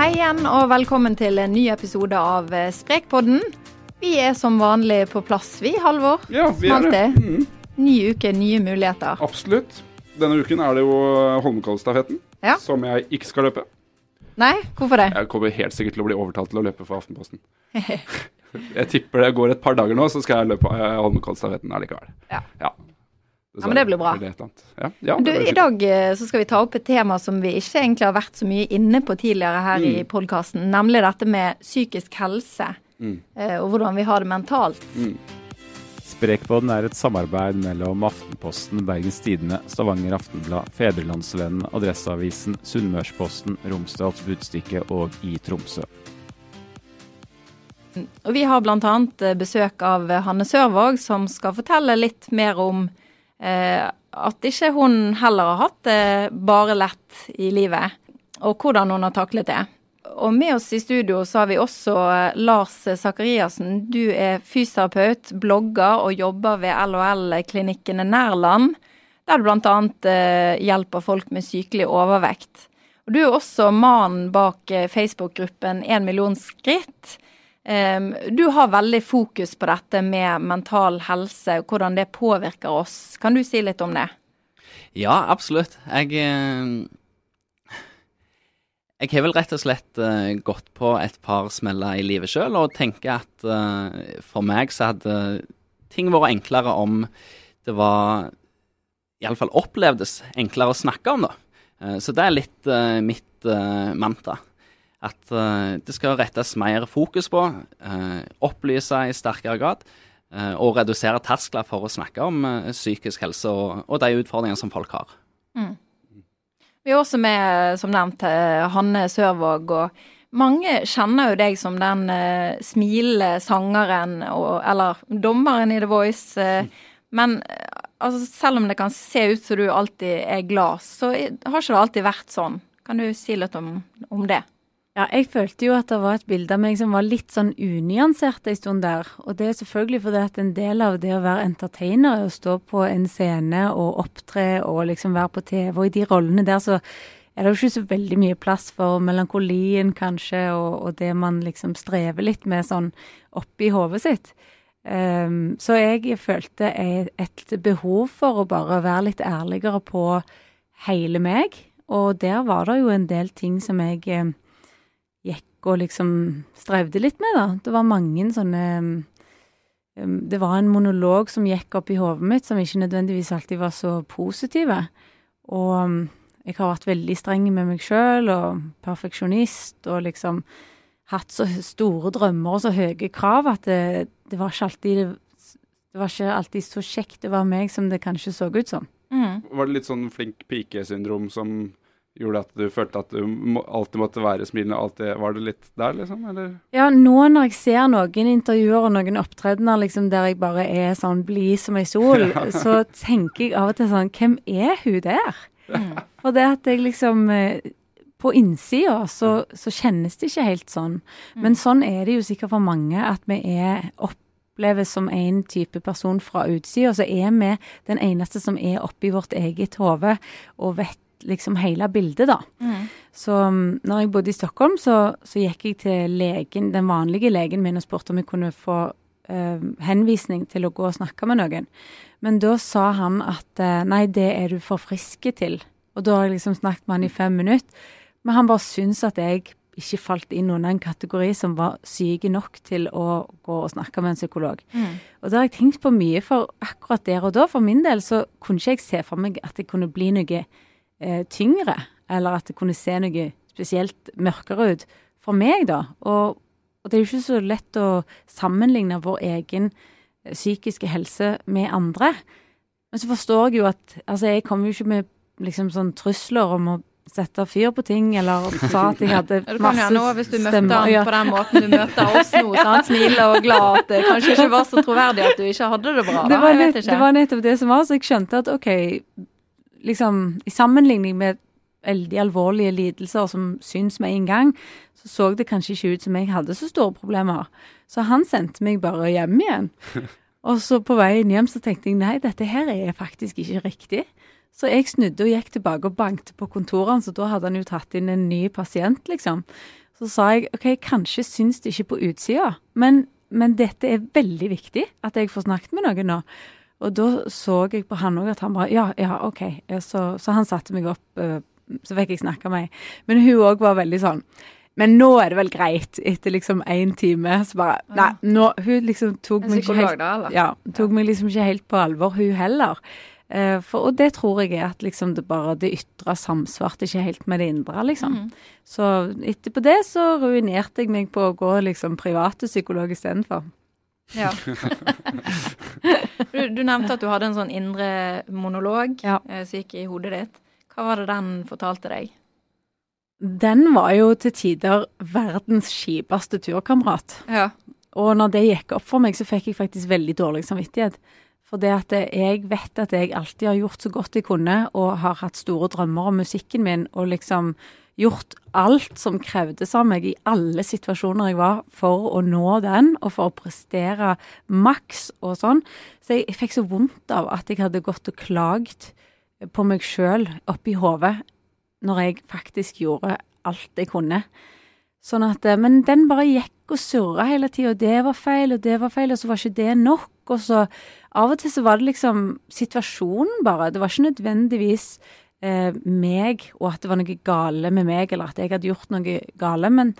Hei igjen og velkommen til en ny episode av eh, Sprekpodden. Vi er som vanlig på plass, vi, Halvor. Ja, vi er det. Mm, Ny uke, nye muligheter. absolutt. Denne uken er det jo Holmenkollstafetten, Ja. som jeg ikke skal løpe. Nei, hvorfor det? Jeg kommer helt sikkert til å bli overtalt til å løpe for Aftenposten. Jeg tipper det går et par dager nå, så skal jeg løpe eh, Holmenkollstafetten allikevel. Ja. ja. Ja, men det blir bra. Eller et eller annet. Ja, ja, Du, det I dag eh, så skal vi ta opp et tema som vi ikke egentlig har vært så mye inne på tidligere her i Mm. podkasten, nemlig dette med psykisk helse. Mm. eh, Og hvordan vi har det mentalt. Mm. Sprekpodden er et samarbeid mellom Aftenposten, Bergens Tidende, Stavanger Aftenblad, Fedrelandsvennen, Adresseavisen, Sunnmørsposten, Romsdals Budstikke og i Tromsø. Og vi har bl.a. besøk av Hanne Sørvåg, som skal fortelle litt mer om eh, at ikke hun heller har hatt det bare lett i livet, og hvordan hun har taklet det. Og med oss i studio så har vi også eh, Lars Sakariassen. Du er fysioterapeut, blogger og jobber ved LHL-klinikkene Nærland, der du bl.a. Eh, hjelper folk med sykelig overvekt. Og du er også mannen bak eh, Facebook-gruppen 1 million skritt. Du har veldig fokus på dette med mental helse, hvordan det påvirker oss. Kan du si litt om det? Ja, absolutt. Jeg eh, Jeg har vel rett og slett eh, gått på et par smeller i livet sjøl, og tenker at eh, for meg så hadde ting vært enklere om det var Iallfall opplevdes enklere å snakke om, da. Så det er litt mitt mantra. At eh, det skal rettes mer fokus på, eh, opplyse i sterkere grad, eh, og redusere terskler for å snakke om psykisk helse og, og de utfordringene som folk har. Vi er også med, som nevnt, Hanne Sørvåg. og Mange kjenner jo deg som den uh, smilende sangeren, og, eller dommeren i The Voice. Uh, men altså, selv om det kan se ut som du alltid er glad, så har ikke det alltid vært sånn. Kan du si litt om, om det? Ja, jeg følte jo at det var et bilde av meg som var litt sånn unyansert en stund der. Og det er selvfølgelig fordi at en del av det å være entertainer er å stå på en scene og opptre og liksom være på TV. Og i de rollene der så er det jo ikke så veldig mye plass for melankolien kanskje, og, og det man liksom strever litt med sånn oppi hodet sitt. Um, så jeg følte et, behov for å bare være litt ærligere på hele meg. Og der var det jo en del ting som jeg eh, gikk og liksom strevde litt med, da. Det var mange sånne um, Det var en monolog som gikk opp i hodet mitt, som ikke nødvendigvis alltid var så positive. Og um, jeg har vært veldig streng med meg sjøl og perfeksjonist og liksom hatt så store drømmer og så høye krav at det, det var ikke alltid det var ikke alltid så kjekt å være meg som det kanskje så ut som. Mm. Var det litt sånn flink pike-syndrom som gjorde at du følte at du må, alltid måtte være smilende? Alltid, var det litt der, liksom? Eller? Ja, nå når jeg ser noen intervjuer og noen opptredener liksom, der jeg bare er sånn blid som ei sol, så tenker jeg av og til sånn Hvem er hun der? For det at jeg liksom eh, På innsida så, så kjennes det ikke helt sånn. Men sånn er det jo sikkert for mange, at vi er oppleves som en type person fra utsida. Så er vi den eneste som er oppi vårt eget hode og vet liksom hele bildet, da. Så um, når jeg bodde i Stockholm, så, så gikk jeg til legen, den vanlige legen min og spurte om jeg kunne få eh, henvisning til å gå og snakke med noen. Men da sa han at eh, nei, det er du for friske til. Og da har jeg liksom snakket med han i fem minutter. Men han bare syntes at jeg ikke falt inn under en kategori som var syke nok til å gå og snakke med en psykolog. Og det har jeg tenkt på mye, for akkurat der og da, for min del, så kunne ikke jeg se for meg at det kunne bli noe eh, tyngre, eller at det kunne se noe spesielt mørkere ut for meg, da. Og, og det er jo ikke så lett å sammenligne vår egen eh, psykiske helse med andre. Men så forstår jeg jo at Altså, jeg kommer jo ikke med liksom sånn trusler om å sette fyr på ting, eller sa at jeg hadde masse Du kan jo nå, hvis du møtte stemmer. han Ja. på den måten du møter oss nå, sant? smiler og glad, at det kanskje ikke var så troverdig at du ikke hadde det bra. det var, nett, det var nettopp det som var, så jeg skjønte at OK, liksom i sammenligning med veldig alvorlige lidelser som syns med en gang, så så det kanskje ikke ut som jeg hadde så store problemer. Så han sendte meg bare hjem igjen. Og så på veien hjem så tenkte jeg nei, dette her er faktisk ikke riktig. Så jeg snudde og gikk tilbake og bankte på kontorene, så da hadde han jo tatt inn en ny pasient, liksom. Så sa jeg OK, kanskje syns det ikke på utsida, men, men dette er veldig viktig at jeg får snakket med noen nå. Og da så jeg på han òg at han bare Ja, ja, OK. Så, så han satte meg opp, eh, så fikk jeg snakke med meg. Men hun òg var veldig sånn men nå er det vel greit, etter liksom én time. Så bare Nei, nå Hun liksom tok meg ikke helt da, eller? Ja, tok meg liksom ikke helt på alvor, hun heller. Eh, for, og det tror jeg er at liksom det bare det ytre samsvarte ikke helt med det indre, liksom. Mm. Så etterpå det så ruinerte jeg meg på å gå liksom private psykolog istedenfor. Ja. du, du nevnte at du hadde en sånn indre monolog Ja. eh, som gikk i hodet ditt. Hva var det den fortalte deg? Den var jo til tider verdens kjipeste turkamerat. Ja. Og når det gikk opp for meg, så fikk jeg faktisk veldig dårlig samvittighet. For det at jeg vet at jeg alltid har gjort så godt jeg kunne, og har hatt store drømmer om musikken min, og liksom gjort alt som krevdes av meg i alle situasjoner jeg var, for å nå den, og for å prestere maks og sånn. Så jeg, fikk så vondt av at jeg hadde gått og klagd på meg sjøl oppi hodet når jeg faktisk gjorde alt jeg kunne. Sånn at, eh, Men den bare gikk og surra hele tida, og det var feil, og det var feil, og så var ikke det nok. Og så av og til så var det liksom situasjonen bare. Det var ikke nødvendigvis eh, meg, og at det var noe gale med meg, eller at jeg hadde gjort noe gale. Men,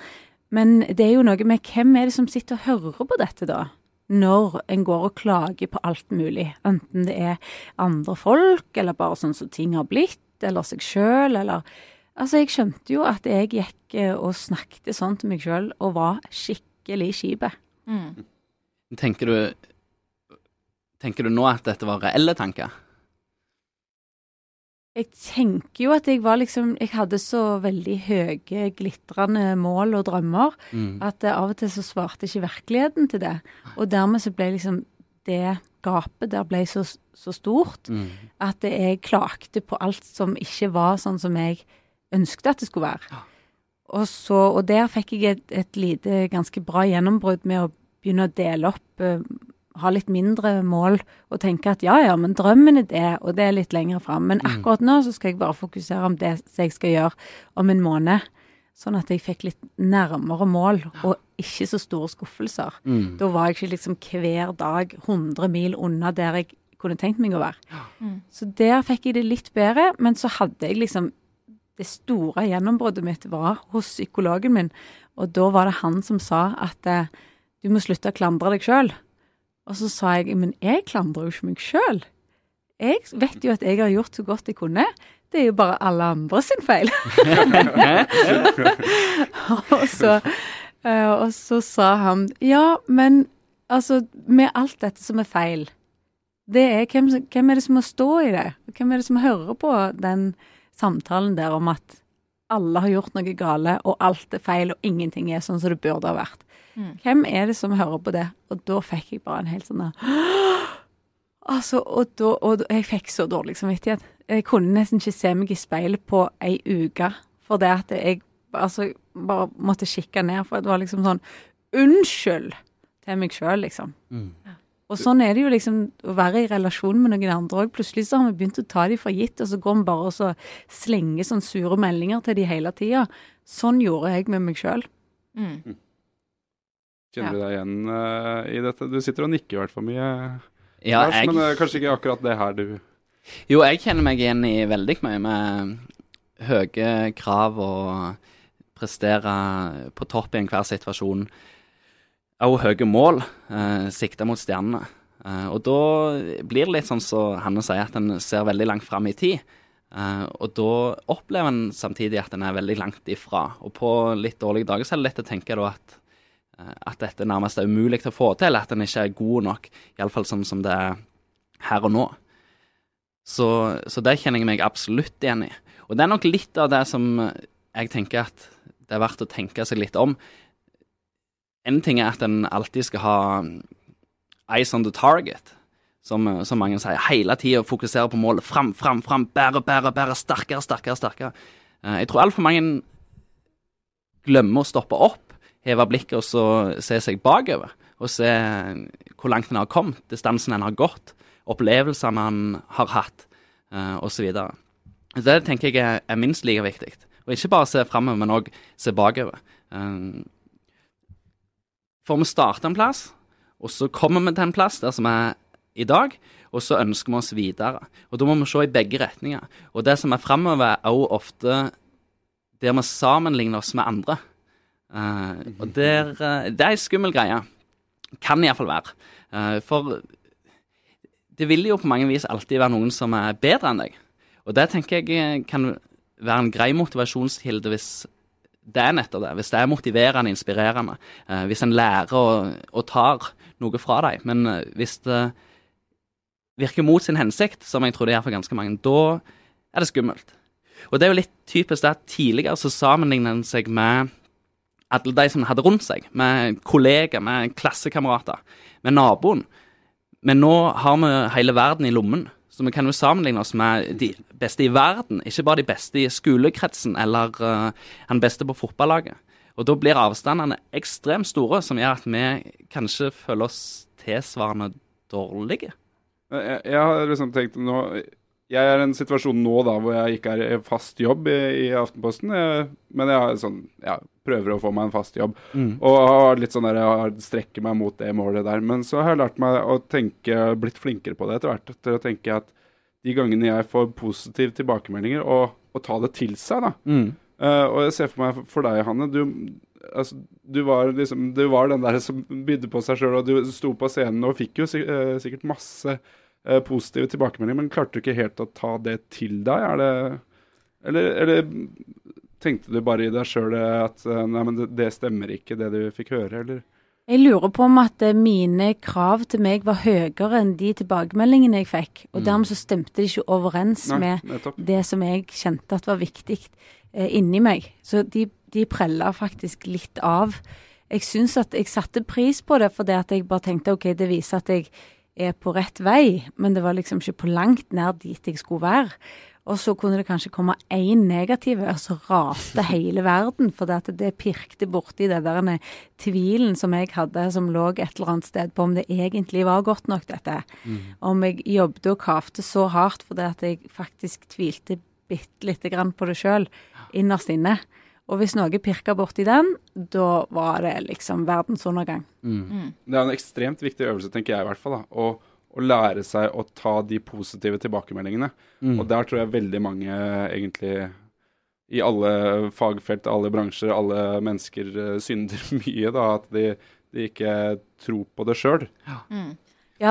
men det er jo noe med hvem er det som sitter og hører på dette, da? Når en går og klager på alt mulig. Enten det er andre folk, eller bare sånn som ting har blitt, eller seg sjøl, eller Altså, jeg skjønte jo at jeg gikk eh, og snakket sånn til meg sjøl, og var skikkelig kjip. Mm. Tenker du Tenker du nå at dette var reelle tanker? Jeg tenker jo at jeg var liksom Jeg hadde så veldig høye, glitrende mål og drømmer Mm. at eh, av og til så svarte ikke virkeligheten til det. Og dermed så ble liksom det gapet der ble så, så stort Mm. at jeg klagde på alt som ikke var sånn som jeg ønsket at det skulle være. Og, så, og der fikk jeg et, et lite, ganske bra gjennombrudd med å begynne å dele opp, eh, ha litt mindre mål og tenke at ja, ja, men drømmen er det, og det er litt lenger fram. Men Mm. akkurat nå så skal jeg bare fokusere om det som jeg skal gjøre om en måned. Sånn at jeg fikk litt nærmere mål, og ikke så store skuffelser. Mm. Da var jeg ikke liksom hver dag 100 mil unna der jeg kunne tenkt meg å være. Mm. Så der fikk jeg det litt bedre, men så hadde jeg liksom Det store gjennombruddet mitt var hos psykologen min, og da var det han som sa at eh, du må slutte å klandre deg sjøl. Og så sa jeg men jeg klandrer jo ikke meg sjøl. Jeg vet jo at jeg har gjort så godt jeg kunne. Det er jo bare alle andre sin feil. og, så, eh, og så sa han ja, men altså med alt dette som er feil, det er hvem, hvem er det som må stå i det? Hvem er det som hører på den samtalen der om at alle har gjort noe gale, og alt er feil, og ingenting er sånn som det burde ha vært? Mm. Hvem er det som hører på det? Og da fikk jeg bare en helt sånn der Altså, og, da, og da, jeg fikk så dårlig samvittighet. Jeg kunne nesten ikke se meg i speilet på ei uke, for det at jeg altså, bare måtte kikke ned, for det var liksom sånn Unnskyld til meg sjøl, liksom. Mm. Og sånn er det jo liksom å være i relasjon med noen andre òg. Plutselig så har vi begynt å ta de for gitt, og så går vi bare og så slenger sånn sure meldinger til de hele tida. Sånn gjorde jeg med meg sjøl. Mm. Kjenner du deg igjen uh, i dette? Du sitter og nikker i hvert fall mye, Ja, Lars, jeg, men uh, kanskje ikke akkurat det her du jo, jeg kjenner meg igjen i veldig mye med høye krav og prestere på topp i enhver situasjon. Og høye mål, uh, sikta mot stjernene. Uh, og da blir det litt sånn som Hanne sier, at en ser veldig langt fram i tid. Uh, og da opplever en samtidig at en er veldig langt ifra. Og på litt dårlige dager så er det lett å tenke da at, eh, at dette nærmest er umulig til å få til, at en ikke er god nok, iallfall sånn som det er her og nå. Så, så det kjenner jeg meg absolutt igjen i. Og det er nok litt av det som jeg tenker at det er verdt å tenke seg litt om. En ting er at en alltid skal ha eyes on the target, som, som mange sier. Hele tida fokusere på målet. Fram, fram, fram. Bære, bære, bære. Sterkere, sterkere, sterkere. Eh, Jeg tror altfor mange glemmer å stoppe opp, heve blikket og så se seg bakover. Og se hvor langt en har kommet, distansen en har gått, opplevelsene en har hatt, uh, osv. Det tenker jeg er, minst like viktig. Og ikke bare se framover, men òg se bakover. Eh, for vi starter en plass, og så kommer vi til en plass der som er i dag, og så ønsker vi oss videre. Og da må vi se i begge retninger. Og det som er framover, er òg ofte der vi sammenligner oss med andre. Eh, og der, uh, det er en skummel greie. Kan iallfall være. Uh, for det vil jo på mange vis alltid være noen som er bedre enn deg. Og det tenker jeg kan være en grei motivasjonskilde hvis det er nettopp det. Hvis det er motiverende, inspirerende. Uh, hvis en lærer og tar noe fra deg. Men uh, hvis det virker mot sin hensikt, som jeg tror det gjør for ganske mange, da er det skummelt. Og det er jo litt typisk det at tidligere så sammenligner en seg med alle de som hadde rundt seg, med kollegaer, med klassekamerater, med naboen. Men nå har vi hele verden i lommen, så vi kan jo sammenligne oss med de beste i verden, ikke bare de beste i skolekretsen eller uh, han beste på fotballaget. Og da blir avstandene ekstremt store, som gjør at vi kanskje føler oss tilsvarende dårlige. Jeg, jeg har liksom tenkt nå Jeg er i en situasjon nå da hvor jeg ikke er fast jobb i, i Aftenposten. Jeg, men jeg sånn, jeg prøver å få meg en fast jobb. Mm. Og har litt sånn der, jeg strekker meg mot det målet der. Men så har jeg lært meg å tenke, blitt flinkere på det etter hvert. Til å tenke at de gangene jeg får positive tilbakemeldinger, og, og ta det til seg, da. Mm. Uh, og jeg ser for meg for deg, Hanne. Du, altså, du, var, liksom, du var den der som bydde på seg sjøl, og du sto på scenen og fikk jo eh, sikkert masse eh, positive tilbakemeldinger, men klarte du ikke helt å ta det til deg? Er det Eller, eller tenkte du bare i deg sjøl at eh, nei, men det, det stemmer ikke, det du fikk høre, eller? Jeg lurer på om at eh, mine krav til meg var høyere enn de tilbakemeldingene jeg fikk. Og Mm. dermed så stemte de ikke overens Nei, med nettopp. det som jeg kjente at var viktig eh, inni meg. Så de, de prella faktisk litt av. Jeg syns at jeg satte pris på det fordi at jeg bare tenkte OK, det viser at jeg er på rett vei, men det var liksom ikke på langt nær dit jeg skulle være. Og så kunne det kanskje komme én negativ, og så raste hele verden. For det, at det pirkte borti den der tvilen som jeg hadde, som lå et eller annet sted på om det egentlig var godt nok, dette. Om jeg jobbet og kavte så hardt fordi at jeg faktisk tvilte bitte lite grann på det sjøl, innerst inne. Og hvis noe pirka borti den, da var det liksom verdensundergang. Mm. Det er en ekstremt viktig øvelse, tenker jeg i hvert fall. da, å, å lære seg å ta de positive tilbakemeldingene. Mm. Og der tror jeg veldig mange egentlig i alle fagfelt, alle bransjer, alle mennesker eh, synder mye. da, At de, de ikke tror på det sjøl. Ja,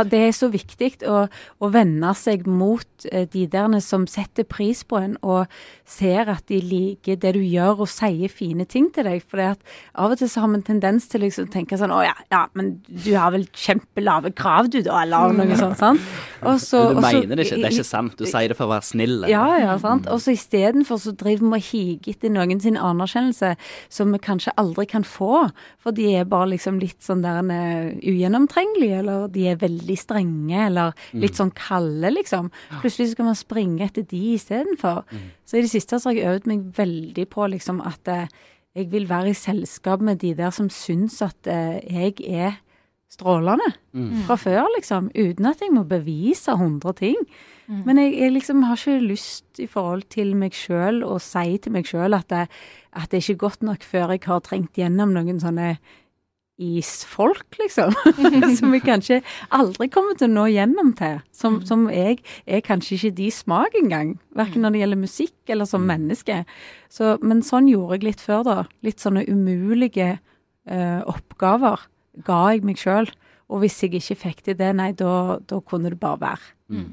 det er så viktig å, å vende seg mot eh, de der som setter pris på en og ser at de liker det du gjør og sier fine ting til deg. For av og til så har vi en tendens til liksom å tenke sånn Å ja, ja, men du har vel kjempelave krav du da, eller noe sånt. sant? Og så- Men du mener det ikke, det er ikke sant. Du sier det for å være snill. Ja, ja, sant. Og så istedenfor så driver vi og higer etter noen sin anerkjennelse som vi kanskje aldri kan få, for de er bare liksom litt sånn der eh, ugjennomtrengelige, eller de er veldig strenge, eller litt sånn kalde, liksom. Plutselig skal man springe etter de istedenfor. Så i det siste så har jeg øvd meg veldig på liksom at eh, jeg vil være i selskap med de der som syns at eh, jeg er strålende fra før, liksom. Uten at jeg må bevise hundre ting. Men jeg, jeg liksom har ikke lyst i forhold til meg sjøl å si til meg sjøl at, at det er ikke godt nok før jeg har trengt gjennom noen sånne isfolk, liksom. som vi kanskje aldri kommer til å nå gjennom til. Som, som jeg er kanskje ikke de smak engang. Verken når det gjelder musikk eller som menneske. Så, men sånn gjorde jeg litt før, da. Litt sånne umulige uh, oppgaver ga jeg meg sjøl. Og hvis jeg ikke fikk til det, nei, da, da kunne det bare være. Mm.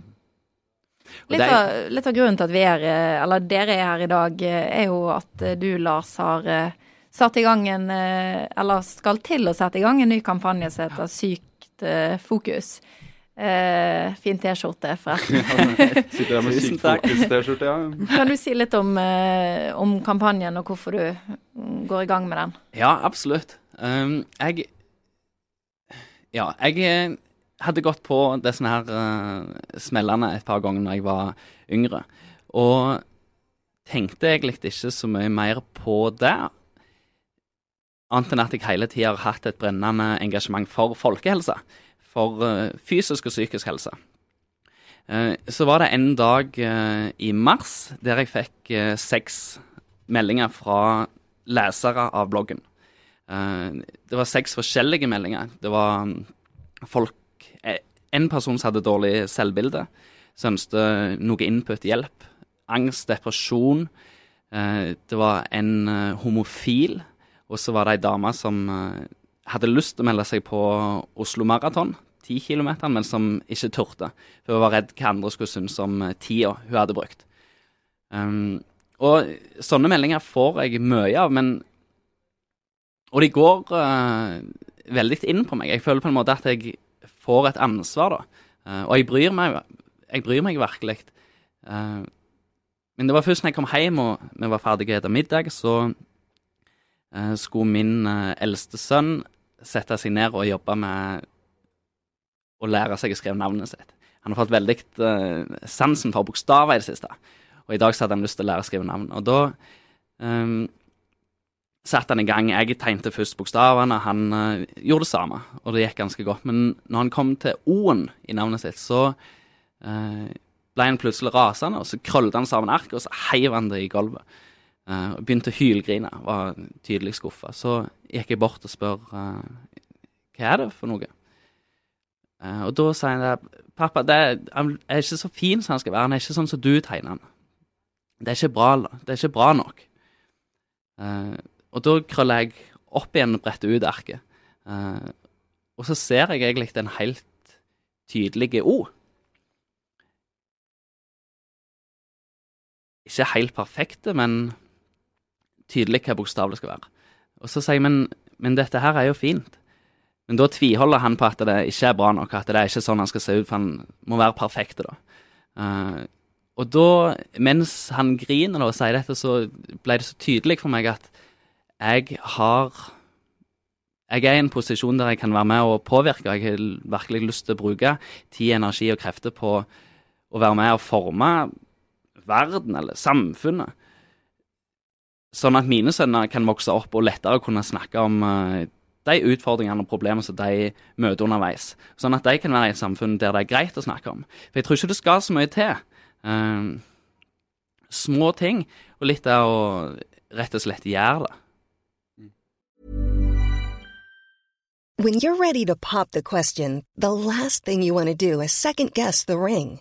Litt av, litt av grunnen til at vi er, eh, eller dere er her i dag, eh, er jo at du, Lars, har satt i gang en eh, Eller skal til å sette i gang en ny kampanje som heter Sykt eh, fokus. Uh, fin T-skjorte, forresten. Sitter der med Tusen sykt takk. fokus-T-skjorte, ja. Kan du si litt om, uh, om kampanjen, og hvorfor du mm, går i gang med den? Ja, absolutt. Um, jeg Ja, jeg hadde gått på det sånne her uh, smellene et par ganger når jeg var yngre. Og tenkte egentlig ikke så mye mer på det. Annet enn at jeg hele tida har hatt et brennende engasjement for folkehelse. For eh, fysisk og psykisk helse. Eh, så var det en dag eh, i mars der jeg fikk seks meldinger fra lesere av bloggen. Det var seks forskjellige meldinger. Det var mm, folk En person som hadde dårlig selvbilde, som ønsket noe input, hjelp. Angst, depresjon. Det var en homofil, og så var det ei dame som eh, hadde lyst til å melde seg på Oslo Maraton, 10 km, men som ikke turte. For hun var redd hva andre skulle synes om eh, tida hun hadde brukt. Um, og sånne meldinger får jeg mye av, men Og de går uh, veldig inn på meg. Jeg føler på en måte at jeg får et ansvar, da. Uh, og jeg bryr meg, jeg bryr meg virkelig. Uh, men det var først når jeg kom hjem og vi var ferdige etter middag, så skulle min eh, eldste sønn sette seg ned og jobbe med å lære seg å skrive navnet sitt. Han har fått veldig eh, sansen for bokstaver i det siste. Og i dag så hadde han lyst til å lære å skrive navn. Og da um, satte han i gang. Jeg tegnte først bokstavene, han uh, gjorde det samme. Og det gikk ganske godt. Men når han kom til O-en i navnet sitt, så uh, ble han plutselig rasende, og så krøllet han sammen arket, og så heiv han det i gulvet. Eh, og begynte å hylgrine, var tydelig skuffa. Så gikk jeg bort og spør eh, hva er det for noe. Eh, og da sa han pappa, det er, han er ikke så fin som han skal være, han er ikke sånn som du tegner han. Det er ikke bra, det er ikke bra nok. Og da krøller jeg opp igjen og bretter ut arket. Og så ser jeg egentlig den helt tydelige O. Ikke helt perfekte, men tydelig hva bokstav det skal være. Og så sier jeg, men, men dette her er jo fint. Men da tviholder han på at det ikke er bra nok, at det er ikke sånn han skal se ut, for han må være perfekt, da. Uh, og da, mens han griner da og sier dette, så ble det så tydelig for meg at jeg har Jeg er i en posisjon der jeg kan være med og påvirke, og jeg har virkelig lyst til å bruke tid, energi og krefter på å være med og forme verden eller samfunnet. Sånn at mine sønner kan vokse opp og lettere kunne snakke om eh, de utfordringene og problemene som de møter underveis. Sånn at de kan være i et samfunn der det er greit å snakke om. For jeg tror ikke det skal så mye til. Eh, små ting, og litt av å rett og slett gjøre det. When you're ready to pop the question, the last thing you want to do is second guess the ring.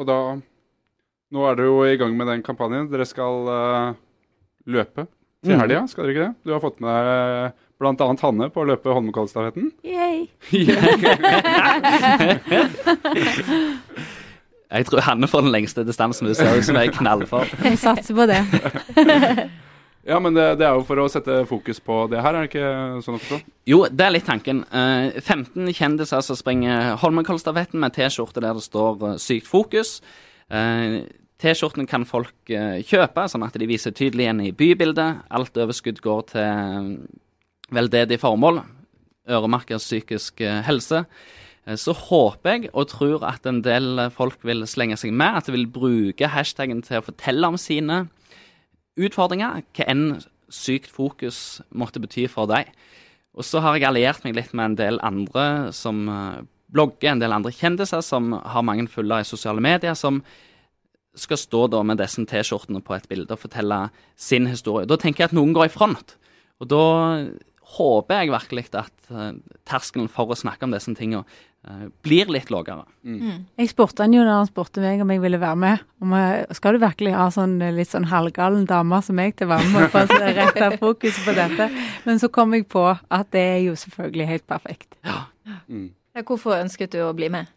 Og da Nå er dere jo i gang med den kampanjen. Dere skal uh, løpe til Mhm. helga, skal dere ikke det? Du har fått med deg blant annet Hanne på å løpe Holmenkollstafetten. Yay. Jeg tror Hanne får den lengste distansen. Det ser ut som jeg er knallfor. Jeg satser på det. Ja, men det, det er jo for å sette fokus på det her, er det ikke sånn å forstå? Jo, det er litt tanken. Eh, 15 kjendiser som springer Holmenkollstafetten med T-skjorte der det står eh, 'Sykt fokus'. Eh, T-skjorten kan folk eh, kjøpe, sånn at de viser tydelig igjen i bybildet. Alt overskudd går til eh, veldedig formål. Øremerket psykisk eh, helse. Eh, Så håper jeg og tror at en del eh, folk vil slenge seg med, at de vil bruke hashtaggen til å fortelle om sine utfordringer, hva enn sykt fokus måtte bety for deg. Og så har jeg alliert meg litt med en del andre som eh, blogger, en del andre kjendiser som har mange følgere i sosiale medier, som skal stå da med disse T-skjortene på et bilde og fortelle sin historie. Da tenker jeg at noen går i front. Og da håper jeg virkelig at eh, terskelen for å snakke om disse tingene eh, blir litt lavere. Jeg spurte han jo når han spurte meg om jeg ville være med. Om jeg, skal du virkelig ha sånn eh, litt sånn halvgalen dame som meg til å være med på å rette fokus på dette? Men så kom jeg på at det er jo selvfølgelig helt perfekt. Ja, Hvorfor ønsket du å bli med?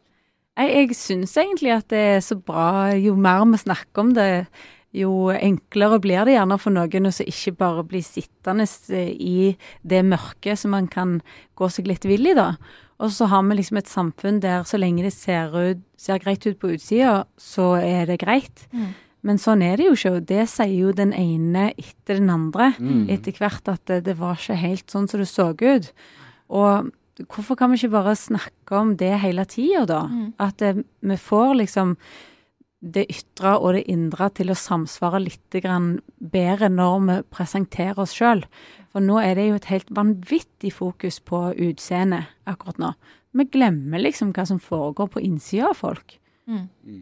Jeg, jeg syns egentlig at det er så bra. Jo mer vi snakker om det, jo enklere blir det gjerne for noen å så ikke bare bli sittende eh, i det mørket som man kan gå seg litt vill i, da. Og så har vi liksom et samfunn der så lenge det ser, ut, ser greit ut på utsida, så er det greit. Men sånn er det jo ikke, og det sier jo den ene etter den andre etter hvert at det, det var ikke helt sånn som det så ut. Og hvorfor kan vi ikke bare snakke om det hele tida, da? At det, vi får liksom det ytre og det indre til å samsvare litt grann bedre når vi presenterer oss sjøl. For nå er det jo et helt vanvittig fokus på utseende akkurat nå. Vi glemmer liksom hva som foregår på innsida av folk.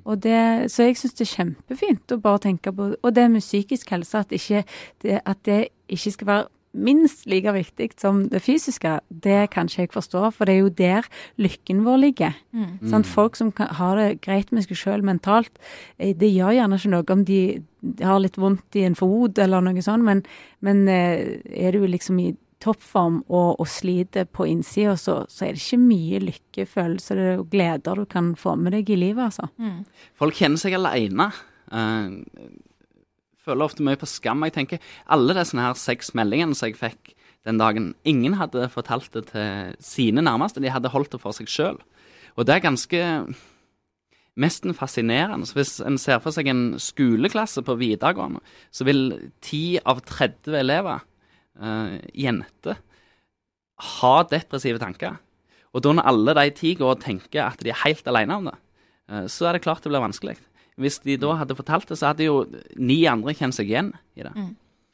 Og det, så jeg syns det er kjempefint å bare tenke på Og det med psykisk helse, at, ikke, det, at det ikke skal være minst like viktig som det fysiske, det kan ikke jeg forstå, for det er jo der lykken vår ligger. Sant? Folk som kan, har det greit med seg sjøl mentalt, eh, det gjør gjerne ikke noe om de har litt vondt i en fot eller noe sånt, men, men eh, er du liksom i toppform og, og sliter på innsida, så, så er det ikke mye lykkefølelse og gleder du kan få med deg i livet, altså. Folk kjenner seg alene. Eh, føler ofte mye på skam. Jeg tenker alle disse her seks meldingene som jeg fikk den dagen, ingen hadde fortalt det til sine nærmeste, de hadde holdt det for seg sjøl. Og det er ganske nesten fascinerende. Så hvis en ser for seg en skoleklasse på videregående, så vil 10 av 30 elever, uh, jenter, ha depressive tanker. Og da når alle de ti går og tenker at de er helt alene om det, uh, så er det klart det blir vanskelig. Hvis de da hadde fortalt det, så hadde jo ni andre kjent seg igjen i det.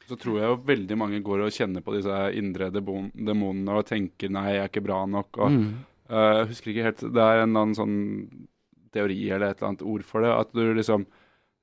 Så tror jeg jo veldig mange går og kjenner på disse indre demonene og tenker nei, jeg er ikke bra nok. Og, Mm. uh, jeg husker ikke helt, Det er en eller annen sånn teori eller et eller annet ord for det. At du liksom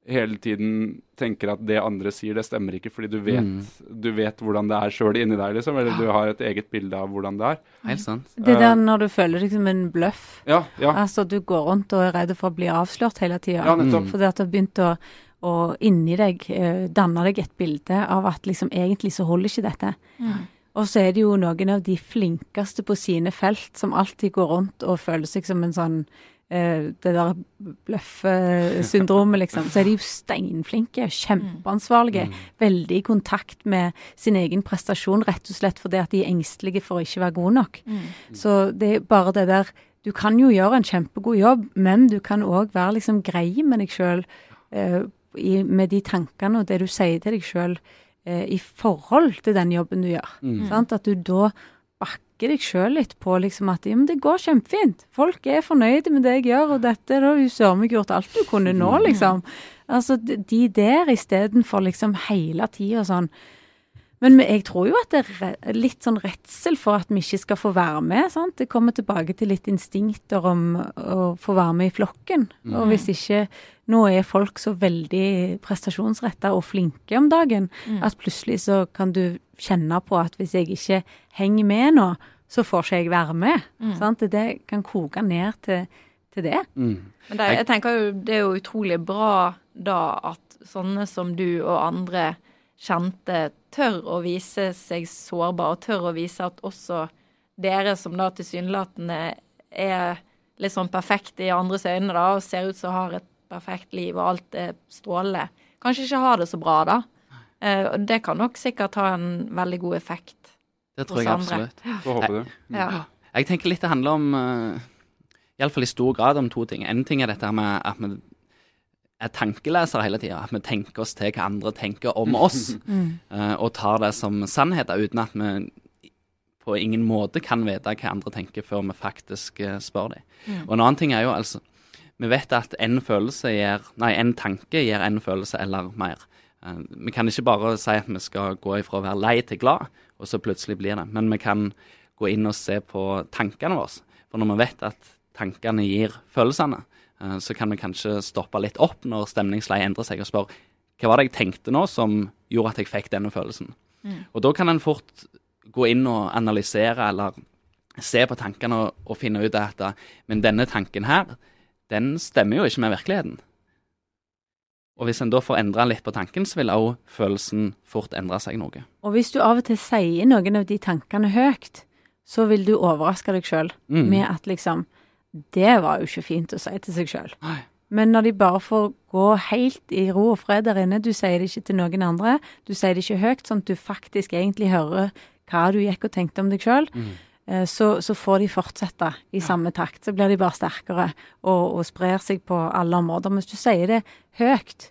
hele tiden tenker at det andre sier, det stemmer ikke, fordi du vet, Mm. du vet hvordan det er sjøl inni deg, liksom. Eller du har et eget bilde av hvordan det er. Helt sant. Det der når du føler deg som en bløff. Ja, ja. Altså, du går rundt og er redd for å bli avslørt hele tida. Ja, nettopp. Fordi at du har begynt å, å inni deg eh, danne deg et bilde av at liksom egentlig så holder ikke dette. Og så er det jo noen av de flinkeste på sine felt som alltid går rundt og føler seg som en sånn eh, det der bløffesyndromet, liksom. Så er de jo steinflinke, kjempeansvarlige, veldig i kontakt med sin egen prestasjon, rett og slett fordi at de er engstelige for å ikke være gode nok. Så det er bare det der Du kan jo gjøre en kjempegod jobb, men du kan òg være liksom grei med deg sjøl med de tankene og det du sier til deg sjøl i forhold til den jobben du gjør. Sant? At du da bakker deg sjøl litt på liksom at ja, men det går kjempefint. Folk er fornøyde med det jeg gjør, og dette har du søren meg gjort alt du kunne nå, liksom. Altså de de der istedenfor liksom hele tida sånn. Men jeg tror jo at det er litt sånn redsel for at vi ikke skal få være med. sant? Det kommer tilbake til litt instinkter om å få være med i flokken. Og hvis ikke Nå er folk så veldig prestasjonsretta og flinke om dagen at plutselig så kan du kjenne på at hvis jeg ikke henger med nå, så får ikke jeg være med. sant? Det kan koke ned til, til det. Mm. Men det, jeg tenker jo det er jo utrolig bra da at sånne som du og andre kjente tør å vise seg sårbar, og tør å vise at også dere som da tilsynelatende er litt sånn perfekte i andres øyne da, og ser ut som har et perfekt liv og alt er strålende, kanskje ikke har det så bra da. Eh, og det kan nok sikkert ha en veldig god effekt. Det tror hos jeg andre. absolutt. Får håpe det. Ja. Jeg tenker litt det handler om uh, Iallfall i stor grad om to ting. En ting er dette med at vi er tankelesere hele tida. At vi tenker oss til hva andre tenker om oss, eh, og tar det som sannheter uten at vi på ingen måte kan vite hva andre tenker før vi faktisk eh, spør dem. Og en annen ting er jo altså Vi vet at en tanke gir en følelse eller mer. Eh, vi kan ikke bare si at vi skal gå ifra å være lei til glad, og så plutselig blir det. Men vi kan gå inn og se på tankene våre. For når vi vet at tankene gir følelsene, eh, så kan vi kanskje stoppe litt opp når stemningsleiet endrer seg, og spørre hva var det jeg tenkte nå som gjorde at jeg fikk denne følelsen. Og da kan en fort gå inn og analysere eller se på tankene og, og finne ut at eh, men denne tanken her, den stemmer jo ikke med virkeligheten. Og hvis en da får endra litt på tanken, så vil òg følelsen fort endre seg noe. Og hvis du av og til sier noen av de tankene høyt, så vil du overraske deg sjøl Mm. med at liksom Det var jo ikke fint å si til seg sjøl. Men når de bare får gå helt i ro og fred der inne, du sier det ikke til noen andre, du sier det ikke høyt, sånn at du faktisk egentlig hører hva du gikk og tenkte om deg sjøl, Mm. Så, så får de fortsette i samme takt. Så blir de bare sterkere og, og sprer seg på alle områder. Men hvis du sier det høyt,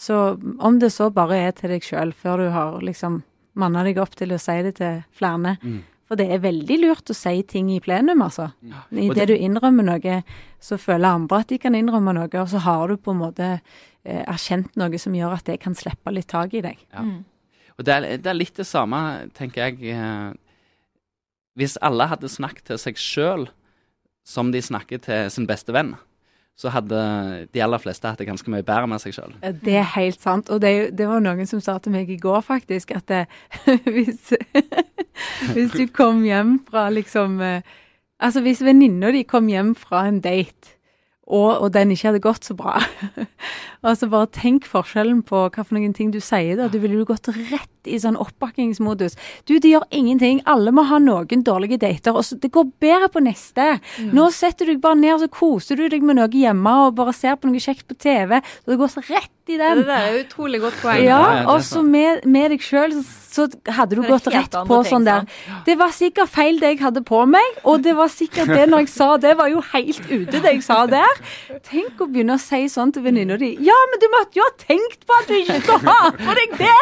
så om det så bare er til deg sjøl, før du har liksom manna deg opp til å si det til flere For det er veldig lurt å si ting i plenum, altså. det Idet du innrømmer noe, så føler andre at de kan innrømme noe, og så har du på en måte eh, erkjent noe som gjør at det kan slippe litt tak i deg. Og det er, det er litt det samme, tenker jeg. Eh, hvis alle hadde snakket til seg sjøl som de snakker til sin beste venn, så hadde de aller fleste hatt det ganske mye bedre med seg sjøl. Det er helt sant. Og det, det var noen som sa til meg i går, faktisk, at det, hvis, hvis du kom hjem fra liksom eh, Altså hvis venninna di kom hjem fra en date, og, og den ikke hadde gått så bra Altså bare tenk forskjellen på hva for noen ting du sier da. Du ville jo gått rett i sånn oppbakkingsmodus. Du, det gjør ingenting. Alle må ha noen dårlige dater. Og så, det går bedre på neste. Nå setter du deg bare ned og så koser du deg med noe hjemme og bare ser på noe kjekt på TV. Så det går så rett i den. Det der er utrolig godt poeng. Ja, og så med, med deg sjøl så, så hadde du gått rett på ting, sånn der. Det var sikkert feil det jeg hadde på meg, og det var sikkert det når jeg sa det, var jo helt ute det jeg sa der. Tenk å begynne å si sånn til venninna di. Ja, men du måtte jo ha tenkt på at du ikke skulle ha på deg det!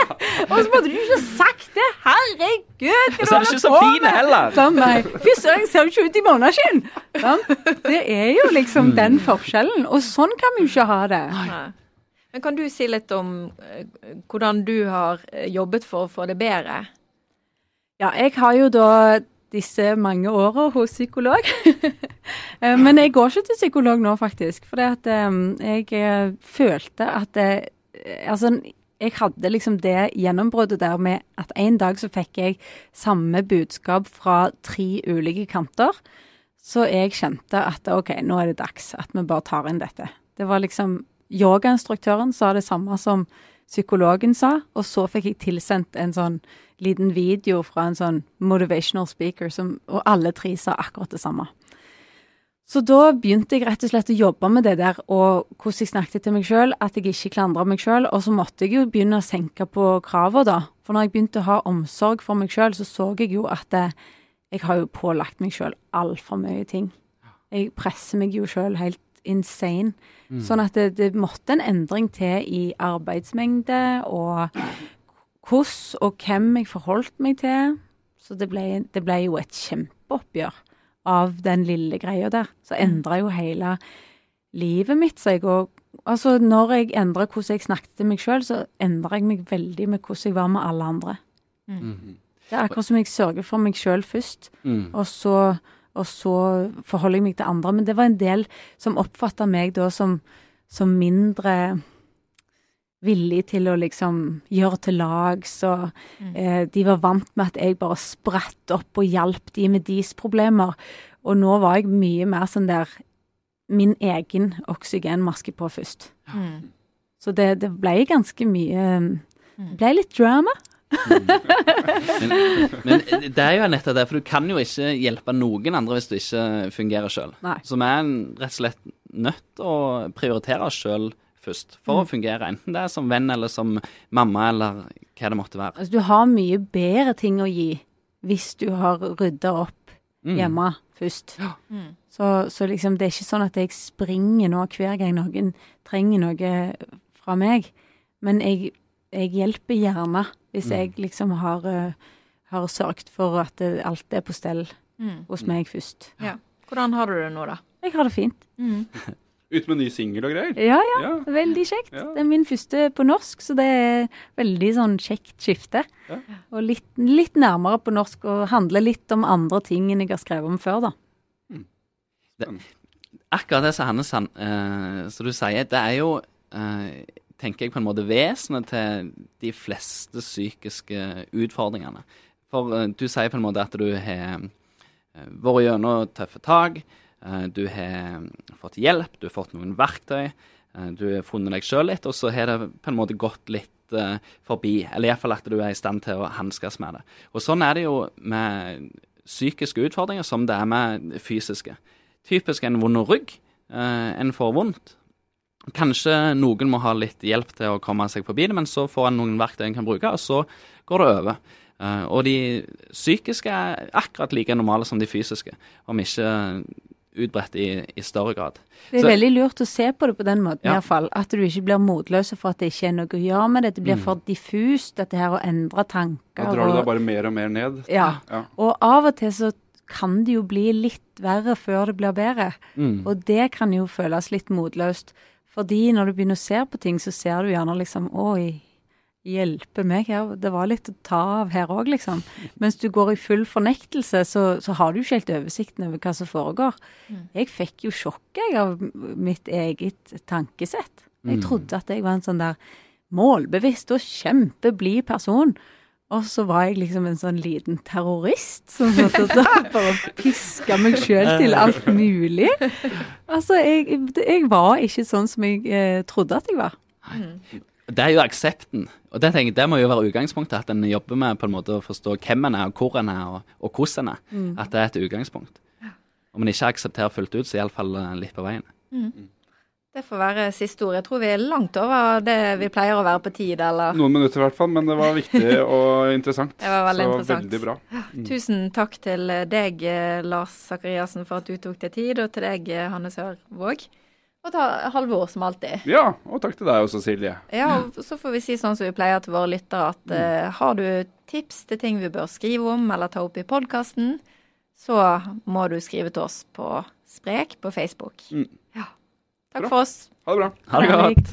Og så måtte du ikke sagt det. Herregud, Og så er det ikke så fine heller. Sånn. Fy søren, ser du ikke ut i måneskinn? Sånn. Det er jo liksom den forskjellen, og sånn kan vi jo ikke ha det. Nei. Men kan du si litt om eh, hvordan du har eh, jobbet for å få det bedre? Ja, jeg har jo da disse mange åra hos psykolog. Eh, Men jeg går ikke til psykolog nå, faktisk. For jeg følte at det, Altså, jeg hadde liksom det gjennombruddet der med at en dag så fikk jeg samme budskap fra tre ulike kanter. Så jeg kjente at OK, nå er det dags at vi bare tar inn dette. Det var liksom Yogainstruktøren sa det samme som psykologen sa, og så fikk jeg tilsendt en sånn liten video fra en sånn motivational speaker, som, og alle tre sa akkurat det samme. Så da begynte jeg rett og slett å jobbe med det der, og hvordan jeg snakket til meg sjøl, at jeg ikke klandra meg sjøl, og så måtte jeg jo begynne å senke på kravene, da. For når jeg begynte å ha omsorg for meg sjøl, så så jeg jo at eh, jeg har jo pålagt meg sjøl altfor mye ting. Jeg presser meg jo sjøl helt insane. Sånn at det, det måtte en endring til i arbeidsmengde og hvordan og hvem jeg forholdt meg til. Så det ble, det ble jo et kjempeoppgjør av den lille greia der. Så endra jo hele livet mitt seg. Og altså, når jeg endra hvordan jeg snakket til meg sjøl, så endra jeg meg veldig med hvordan jeg var med alle andre. Det er akkurat som jeg sørger for meg sjøl først, Mm. og så, og så forholder jeg meg til andre. Men det var en del som oppfatta meg da som, som mindre villig til å liksom gjøre til lags, og eh, de var vant med at jeg bare spratt opp og hjalp de med deres problemer. Og nå var jeg mye mer sånn der min egen oksygenmaske på først. Så det, det ble ganske mye Det ble litt drama. Men, men det er jo nettopp det, for du kan jo ikke hjelpe noen andre hvis du ikke fungerer sjøl. Så vi er rett og slett nødt til å prioritere oss sjøl først for å fungere, enten det er som venn eller som mamma eller hva det måtte være. Altså, du har mye bedre ting å gi hvis du har rydda opp Mm. hjemme først. Mm. Så, så liksom, det er ikke sånn at jeg springer nå hver gang noen trenger noe fra meg. Men jeg, jeg hjelper gjerne hvis Mm. jeg liksom har, eh, har sørget for at det, alt er på stell Mm. hos meg først. Ja. Hvordan har du det nå, da? Jeg har det fint. Mm. Ut med ny singel og greier. Ja, ja. Ja. Veldig kjekt. Ja. Det er min første på norsk, så det er veldig sånn kjekt skifte. Ja. Og litt, litt nærmere på norsk, og handler litt om andre ting enn jeg har skrevet om før, da. Akkurat det som Hanne san- uh, som du sier, det er jo, uh, tenker jeg på en måte, vesenet til de fleste psykiske utfordringene. For uh, du sier på en måte at du har eh, vært gjennom tøffe tak, eh, du har fått hjelp, du har fått noen verktøy, eh, du har funnet deg sjøl litt, og så har det på en måte gått litt eh, forbi. Eller iallfall at du er i stand til å hanskes med det. Og sånn er det jo med psykiske utfordringer som det er med fysiske. Typisk en vond rygg. Eh, en får vondt. Kanskje noen må ha litt hjelp til å komme seg forbi det, men så får en noen verktøy en kan bruke, og så går det over. Eh, og de psykiske er akkurat like normale som de fysiske, om ikke utbredt i, i større grad. Det er Så- veldig lurt å se på det på den måten, Ja. i hvert fall. At du ikke blir motløs for at det ikke er noe å gjøre med det. Det blir Mm. for diffust, dette her å endre tanker. Da drar du deg bare mer og mer ned. Ja. Ja. Og av og til så kan det jo bli litt verre før det blir bedre. Mm. Og det kan jo føles litt motløst. Fordi når du begynner å se på ting, så ser du gjerne liksom Oi, hjelpe meg her. Det var litt å ta av her òg, liksom. Mens du går i full fornektelse, så, så har du ikke helt oversikten over hva som foregår. Jeg fikk jo sjokk jeg, av mitt eget tankesett. Jeg Mm. trodde at jeg var en sånn der målbevisst og kjempeblid person. Og så var jeg liksom en sånn liten terrorist som måtte da bare piska meg sjøl til alt mulig. Altså, jeg, jeg var ikke sånn som jeg eh, trodde at jeg var. Det er jo aksepten. Og det, tenker, det må jo være utgangspunktet. At en jobber med på en måte å forstå hvem en er, og hvor en er, og, og hvordan en er. Mm. At det er et utgangspunkt. Om en ikke aksepterer fullt ut, så iallfall litt på veien. Det får være siste ord. Jeg tror vi er langt over det vi pleier å være på tid, eller Noen minutter i hvert fall, men det var viktig og interessant. Det var veldig så interessant. veldig bra. Mm. Tusen takk til deg, eh, Lars Sakariassen, for at du tok deg tid, og til deg, eh, Hanne Sørvåg. Og ta Halvor, som alltid. Ja, og takk til deg også, Silje. Ja, og så får vi si sånn som vi pleier til våre lyttere, at eh, har du tips til ting vi bør skrive om eller ta opp i podkasten, så må du skrive til oss på Sprek på Facebook. Mm. Ja. Takk Bra. for oss. Ha det bra. Ha det godt.